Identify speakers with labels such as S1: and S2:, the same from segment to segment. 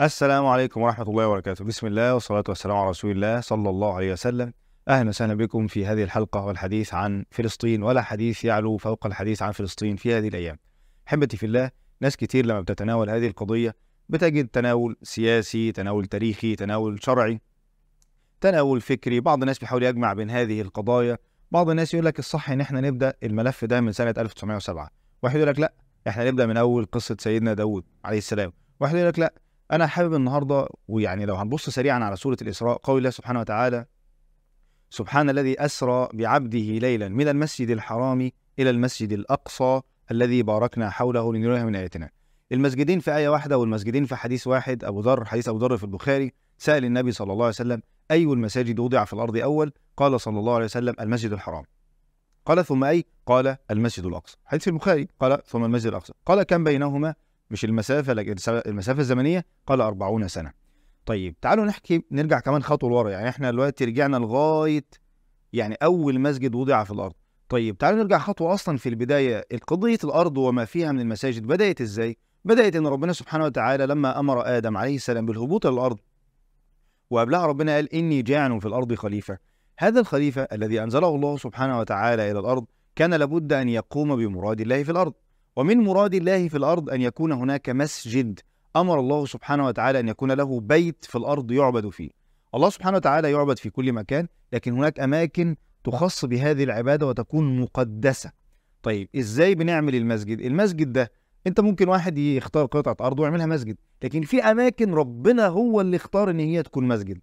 S1: السلام عليكم ورحمة الله وبركاته. بسم الله والصلاة والسلام على رسول الله صلى الله عليه وسلم. أهلا وسهلا بكم في هذه الحلقة والحديث عن فلسطين ولا حديث يعلو فوق الحديث عن فلسطين في هذه الأيام. أحبتي في الله ناس كتير لما بتتناول هذه القضية بتجد تناول سياسي تناول تاريخي تناول شرعي تناول فكري. بعض الناس بيحاول يجمع بين هذه القضايا. بعض الناس يقول لك الصح إن إحنا نبدأ الملف ده من سنة 1907 واحد يقول لك لا إحنا نبدأ من أول قصة سيدنا داود عليه السلام. واحد يقول لك لا أنا حابب النهارده ويعني لو هنبص سريعا على سورة الإسراء قول الله سبحانه وتعالى سبحان الذي أسرى بعبده ليلا من المسجد الحرام إلى المسجد الأقصى الذي باركنا حوله لنريه من آياتنا. المسجدين في آية واحدة والمسجدين في حديث واحد أبو ذر حديث أبو ذر في البخاري سأل النبي صلى الله عليه وسلم أي المساجد وضع في الأرض أول؟ قال صلى الله عليه وسلم المسجد الحرام. قال ثم أي؟ قال المسجد الأقصى. حديث البخاري قال ثم المسجد الأقصى. قال كم بينهما؟ مش المسافة لكن المسافة الزمنية قال 40 سنة. طيب تعالوا نحكي نرجع كمان خطوة لورا. يعني إحنا دلوقتي رجعنا لغاية يعني أول مسجد وضع في الأرض. طيب تعالوا نرجع خطوة أصلا في البداية. قضية الأرض وما فيها من المساجد بدأت إزاي؟ بدأت إن ربنا سبحانه وتعالى لما أمر آدم عليه السلام بالهبوط إلى الأرض وقبلها ربنا قال إني جاعل في الأرض خليفة. هذا الخليفة الذي أنزله الله سبحانه وتعالى إلى الأرض كان لابد أن يقوم بمراد الله في الأرض. ومن مراد الله في الأرض أن يكون هناك مسجد أمر الله سبحانه وتعالى أن يكون له بيت في الأرض يعبد فيه. الله سبحانه وتعالى يعبد في كل مكان لكن هناك أماكن تخص بهذه العبادة وتكون مقدسة. طيب إزاي بنعمل المسجد؟ المسجد ده أنت ممكن واحد يختار قطعة أرض ويعملها مسجد لكن في أماكن ربنا هو اللي اختار إن هي تكون مسجد.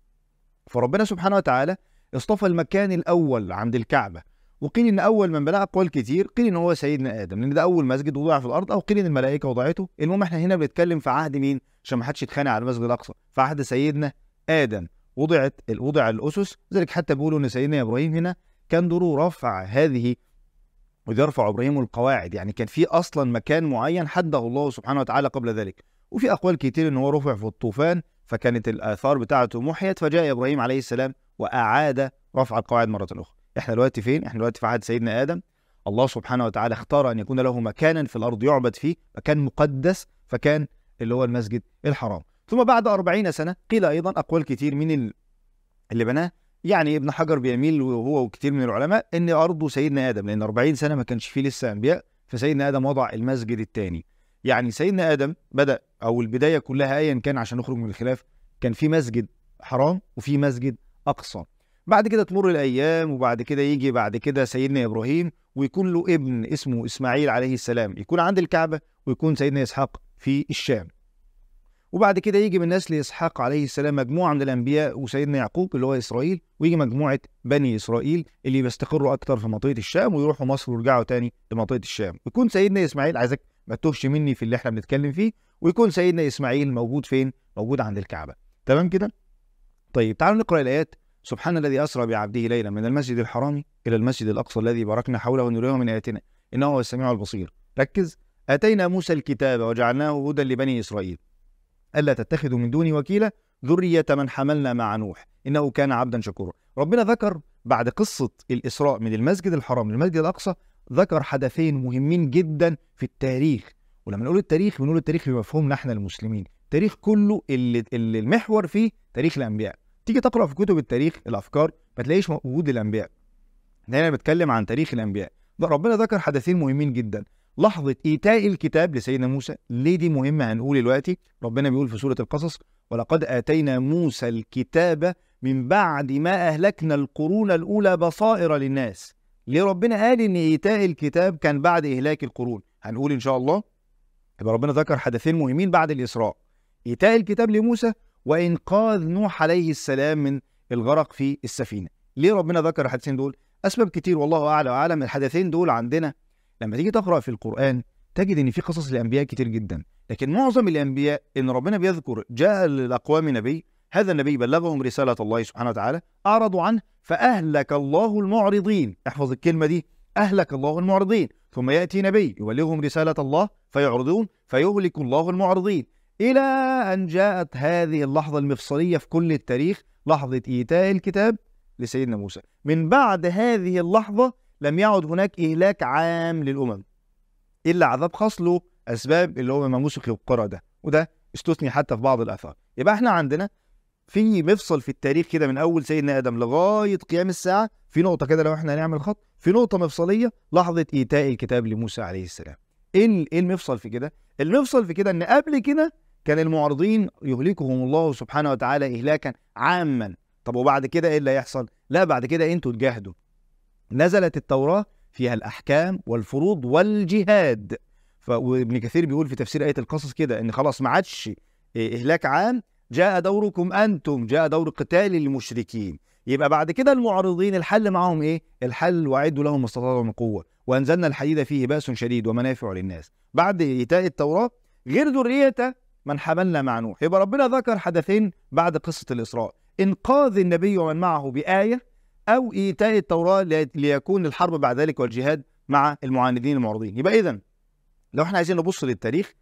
S1: فربنا سبحانه وتعالى اصطفى المكان الأول عند الكعبة. وقيل إن أول من بنى اقوال كتير قيل إن هو سيدنا آدم لأن ده أول مسجد وضع في الأرض أو قيل إن الملائكة وضعته. المهم إحنا هنا بنتكلم في عهد مين؟ عشان ما حدش يتخانق على المسجد الأقصى. في عهد سيدنا آدم وضعت وضع الأسس. ذلك حتى بيقولوا إن سيدنا إبراهيم هنا كان دوره رفع هذه وإذ يرفع إبراهيم القواعد. يعني كان في أصلا مكان معين حده الله سبحانه وتعالى قبل ذلك. وفي أقوال كتير إن هو رفع في الطوفان فكانت الآثار بتاعته محيت فجاء إبراهيم عليه السلام وأعاد رفع القواعد مرة أخرى. إحنا دلوقتي فين؟ إحنا دلوقتي في عهد سيدنا آدم. الله سبحانه وتعالى اختار أن يكون له مكانا في الأرض يعبد فيه مكان مقدس فكان اللي هو المسجد الحرام. ثم بعد أربعين سنة قيل أيضا أقوال كتير من اللي بناه. يعني ابن حجر بيميل وهو وكتير من العلماء إن ارضه سيدنا آدم لأن 40 سنة ما كانش فيه لسه أنبياء فسيدنا آدم وضع المسجد الثاني يعني سيدنا آدم بدأ أو البداية كلها ايا كان عشان نخرج من الخلاف كان في مسجد حرام وفي مسجد أقصى. بعد كده تمر الأيام وبعد كده يجي بعد كده سيدنا إبراهيم ويكون له ابن اسمه إسماعيل عليه السلام يكون عند الكعبة ويكون سيدنا إسحاق في الشام. وبعد كده يجي من نسل إسحاق عليه السلام مجموعة من الأنبياء وسيدنا يعقوب اللي هو إسرائيل ويجي مجموعة بني إسرائيل اللي بيستقروا أكتر في منطقة الشام ويروحوا مصر ويرجعوا تاني لمنطقة الشام. ويكون سيدنا إسماعيل عايزك ما تتوهش مني في اللي إحنا بنتكلم فيه ويكون سيدنا إسماعيل موجود فين؟ موجود عند الكعبة. تمام كده؟ طيب تعالوا نقرأ الآيات سبحان الذي أسرى بعبده ليلا من المسجد الحرام إلى المسجد الأقصى الذي باركنا حوله ونريه من آياتنا. إنه هو السميع البصير. ركز. أتينا موسى الكتاب وجعلناه هدى لبني إسرائيل. ألا تتخذوا من دوني وكيلا؟ ذرية من حملنا مع نوح. إنه كان عبدا شكورا. ربنا ذكر بعد قصة الإسراء من المسجد الحرام للمسجد الأقصى ذكر حدثين مهمين جدا في التاريخ. ولما نقول التاريخ بنقول التاريخ بمفهومنا إحنا المسلمين. التاريخ كله اللي, اللي المحور فيه تاريخ الأنبياء. تيجي تقرأ في كتب التاريخ الأفكار ما تلاقيش موجود الأنبياء. هنا بتكلم عن تاريخ الأنبياء. ربنا ذكر حدثين مهمين جدا. لحظة إيتاء الكتاب لسيدنا موسى. ليه دي مهمة هنقول دلوقتي؟ ربنا بيقول في سورة القصص ولقد آتينا موسى الكتاب من بعد ما أهلكنا القرون الأولى بصائر للناس. ليه ربنا قال إن إيتاء الكتاب كان بعد إهلاك القرون؟ هنقول إن شاء الله. يبقى ربنا ذكر حدثين مهمين بعد الإسراء. إيتاء الكتاب لموسى وإنقاذ نوح عليه السلام من الغرق في السفينة. ليه ربنا ذكر الحدثين دول؟ أسباب كتير والله أعلى وأعلم الحدثين دول عندنا. لما تيجي تقرأ في القرآن تجد إن في قصص الانبياء كتير جدا. لكن معظم الأنبياء إن ربنا بيذكر جاء لاقوام نبي هذا النبي بلغهم رسالة الله سبحانه وتعالى أعرضوا عنه فأهلك الله المعرضين. احفظ الكلمة دي. أهلك الله المعرضين. ثم يأتي نبي يبلغهم رسالة الله فيعرضون فيهلك الله المعرضين. إلى أن جاءت هذه اللحظة المفصلية في كل التاريخ لحظة إيتاء الكتاب لسيدنا موسى. من بعد هذه اللحظة لم يعد هناك إهلاك عام للأمم إلا عذاب خاص له أسباب اللي هو ما مسخ القرى ده وده استثني حتى في بعض الآثار. يبقى إحنا عندنا في مفصل في التاريخ كده من أول سيدنا آدم لغاية قيام الساعة في نقطة كده لو إحنا هنعمل خط في نقطة مفصلية لحظة إيتاء الكتاب لموسى عليه السلام. ال- إيه المفصل في كده؟ المفصل في كده إن قبل كده كان المعارضين يهلكهم الله سبحانه وتعالى اهلاكا عاما. طب وبعد كده إيه اللي هيحصل؟ لا بعد كده أنتوا تجاهدوا. نزلت التوراة فيها الأحكام والفروض والجهاد. وابن كثير بيقول في تفسير آية القصص كده إن خلاص ما عادش إيه، إهلاك عام. جاء دوركم أنتم جاء دور قتال المشركين. يبقى بعد كده المعارضين الحل معاهم إيه؟ الحل وأعدوا لهم ما استطاعوا من قوة. وأنزلنا الحديد فيه بأس شديد ومنافع للناس. بعد إيتاء التوراة غير ذرية من حملنا مع نوح. يبقى ربنا ذكر حدثين بعد قصة الإسراء. إنقاذ النبي ومن معه بآية أو إيتاء التوراة لي- ليكون الحرب بعد ذلك والجهاد مع المعاندين المعارضين يبقى اذا لو إحنا عايزين نبص للتاريخ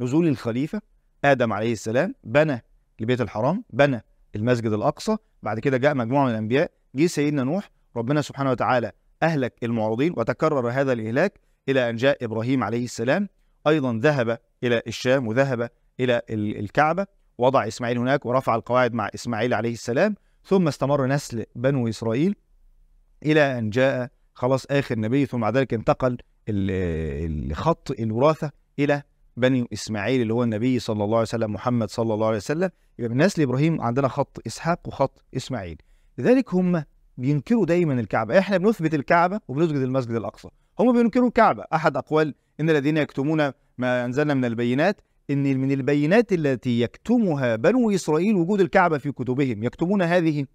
S1: نزول الخليفة آدم عليه السلام بنى البيت الحرام بنى المسجد الأقصى بعد كده جاء مجموعة من الأنبياء جه سيدنا نوح ربنا سبحانه وتعالى أهلك المعارضين وتكرر هذا الإهلاك إلى أن جاء إبراهيم عليه السلام. أيضا ذهب إلى الشام وذهب إلى ال- الكعبة وضع إسماعيل هناك ورفع القواعد مع إسماعيل عليه السلام ثم استمر نسل بنو إسرائيل إلى أن جاء خلاص آخر نبي ثم بعد ذلك انتقل ال- الخط الوراثة إلى بني إسماعيل اللي هو النبي صلى الله عليه وسلم محمد صلى الله عليه وسلم. يبقى من نسل إبراهيم عندنا خط إسحاق وخط إسماعيل. لذلك هم بينكروا دايما الكعبة. إحنا بنثبت الكعبة وبنسجد المسجد الأقصى. هم بينكروا الكعبة. أحد أقوال إن الذين يكتمون ما أنزلنا من البينات إن من البينات التي يكتمها بنو إسرائيل وجود الكعبة في كتبهم يكتمون هذه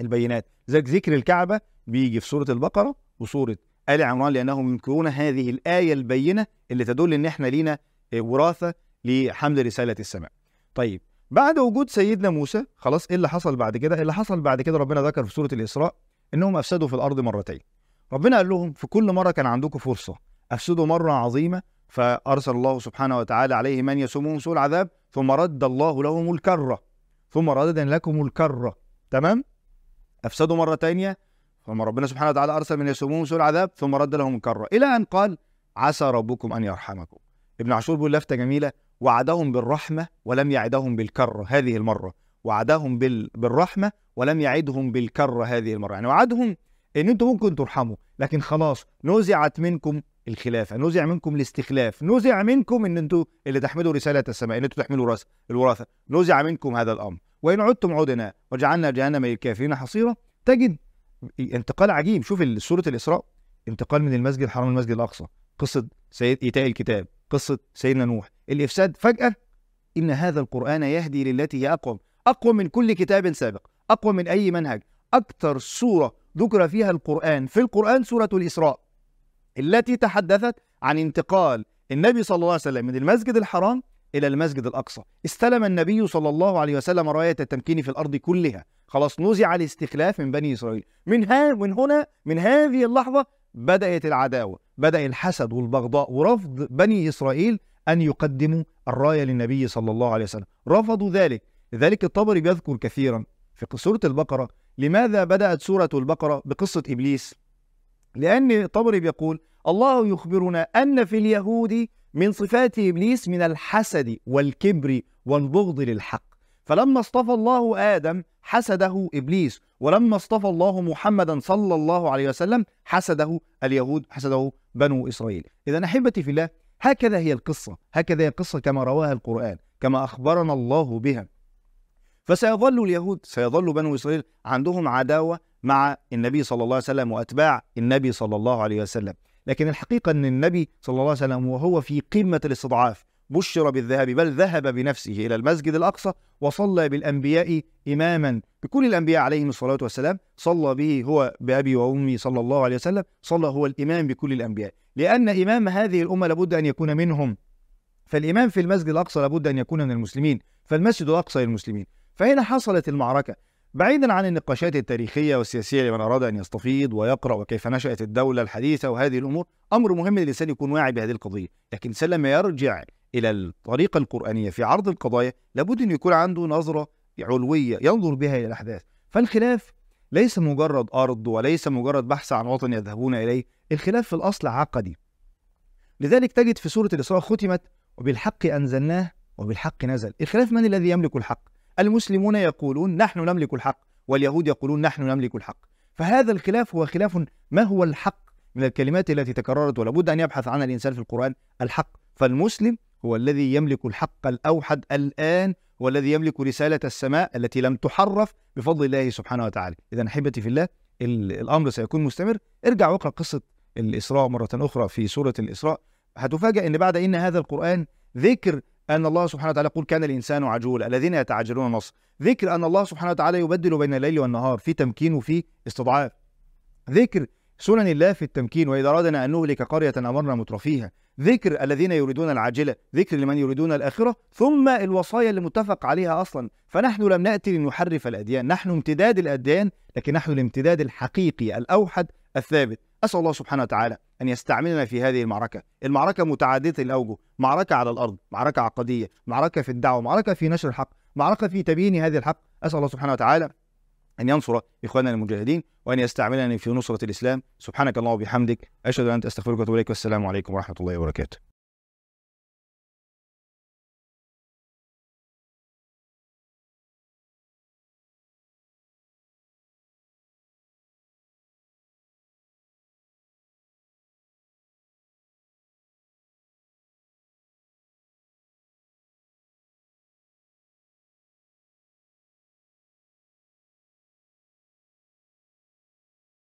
S1: البينات ذلك ذكر الكعبة بيجي في سورة البقرة وسورة آل عمران لأنهم ينكرون هذه الآية البينة اللي تدل إن إحنا لينا آه، وراثة لحمل رسالة السماء. طيب بعد وجود سيدنا موسى خلاص إيه اللي حصل بعد كده؟ اللي حصل بعد كده ربنا ذكر في سورة الإسراء إنهم أفسدوا في الأرض مرتين. ربنا قال لهم في كل مرة كان عندكم فرصة أفسدوا مرة عظيمة فأرسل الله سبحانه وتعالى عليه من يسومهم سوء العذاب ثم رد الله لهم الكرة. ثم ردد لكم الكرة. تمام؟ أفسدوا مرة تانية ثم ربنا سبحانه وتعالى أرسل من يسومهم سوء العذاب ثم رد لهم الكرة. إلى أن قال عسى ربكم أن يرحمكم. ابن عاشور بيقول لفته جميلة. وعدهم بالرحمة ولم يعدهم بالكرة هذه المرة. وعدهم بال... بالرحمة ولم يعدهم بالكرة هذه المرة. يعني وعدهم إن أنتم ممكن ترحموا لكن خلاص نزعت منكم الخلافه نزع منكم الاستخلاف. نزع منكم إن أنتم اللي تحملوا رسالة السماء إن أنتم تحملوا راس الوراثة. نزع منكم هذا الأمر. وإن عدتم عدنا وجعلنا جهنم للكافرين حصيرا تجد انتقال عجيب. شوف سورة الإسراء. انتقال من المسجد الحرام للمسجد الأقصى. قصة سيد إيتاء الكتاب. قصة سيدنا نوح. الإفساد فجأة إن هذا القرآن يهدي للتي هي أقوم. اقوى من كل كتاب سابق. اقوى من أي منهج. أكثر سورة ذكر فيها القرآن. في القرآن سورة الإسراء. التي تحدثت عن انتقال النبي صلى الله عليه وسلم من المسجد الحرام إلى المسجد الأقصى. استلم النبي صلى الله عليه وسلم رايه التمكين في الأرض كلها. خلاص نزع الاستخلاف من بني إسرائيل. من ها من هنا من هذه اللحظة بدأت العداوة بدأ الحسد والبغضاء ورفض بني إسرائيل أن يقدموا الراية للنبي صلى الله عليه وسلم. رفضوا ذلك. لذلك الطبري بيذكر كثيرا في سورة البقرة لماذا بدأت سورة البقرة بقصة إبليس؟ لأن الطبري بيقول الله يخبرنا أن في اليهود من صفات إبليس من الحسد والكبر والبغض للحق. فلما اصطفى الله آدم حسده إبليس ولما اصطفى الله محمدا صلى الله عليه وسلم حسده اليهود حسده بنو إسرائيل. اذا أحبتي في الله هكذا هي القصة هكذا هي القصة كما رواها القرآن كما أخبرنا الله بها. فسيظل اليهود سيظل بنو إسرائيل عندهم عداوة مع النبي صلى الله عليه وسلم وأتباع النبي صلى الله عليه وسلم. لكن الحقيقة أن النبي صلى الله عليه وسلم وهو في قمة الاستضعاف بشر بالذهاب بل ذهب بنفسه إلى المسجد الأقصى وصلى بالأنبياء إماما. بكل الأنبياء عليهم الصلاة والسلام صلى به هو بأبي وأمي صلى الله عليه وسلم صلى هو الإمام بكل الأنبياء. لأن إمام هذه الأمة لابد أن يكون منهم. فالإمام في المسجد الأقصى لابد أن يكون من المسلمين. فالمسجد الأقصى للمسلمين. فهنا حصلت المعركة. بعيدا عن النقاشات التاريخية والسياسية لمن أراد أن يستفيض ويقرأ وكيف نشأت الدولة الحديثة وهذه الأمور أمر مهم للإنسان يكون واعي بهذه القضية. لكن الانسان لما يرجع إلى الطريقة القرآنية في عرض القضايا لابد أن يكون عنده نظرة علوية ينظر بها إلى الأحداث. فالخلاف ليس مجرد أرض وليس مجرد بحث عن وطن يذهبون إليه الخلاف في الأصل عقدي. لذلك تجد في سورة الإسراء ختمت وبالحق أنزلناه وبالحق نزل. الخلاف من الذي يملك الحق؟ المسلمون يقولون نحن نملك الحق واليهود يقولون نحن نملك الحق. فهذا الخلاف هو خلاف ما هو الحق من الكلمات التي تكررت؟ ولابد أن يبحث عنها الإنسان في القرآن الحق. فالمسلم هو الذي يملك الحق الأوحد الآن والذي يملك رسالة السماء التي لم تحرف بفضل الله سبحانه وتعالى. إذا أحبتي في الله الأمر سيكون مستمر. ارجع واقرأ قصة الإسراء مرة أخرى في سورة الإسراء. هتفاجأ أن بعد إن هذا القرآن ذكر أن الله سبحانه وتعالى يقول كان الإنسان عجولا الذين يتعجلون النصر ذكر أن الله سبحانه وتعالى يبدل بين الليل والنهار في تمكين وفي استضعاف. ذكر سنن الله في التمكين وإذا أردنا أن نهلك قرية أمرنا مترفيها. ذكر الذين يريدون العاجلة ذكر لمن يريدون الآخرة ثم الوصايا اللي متفق عليها أصلا. فنحن لم نأتي لنحرف الأديان نحن امتداد الأديان لكن نحن الامتداد الحقيقي الأوحد الثابت. أسأل الله سبحانه وتعالى أن يستعملنا في هذه المعركة. المعركة متعددة الأوجه معركة على الأرض معركة عقدية معركة في الدعوة معركة في نشر الحق معركة في تبيين هذه الحق. أسأل الله سبحانه وتعالى أن ينصر إخواننا المجاهدين وأن يستعملني في نصرة الإسلام. سبحانك اللهم وبحمدك أشهد أن أنت أستغفرك وأتوب إليك. والسلام عليكم ورحمة الله وبركاته.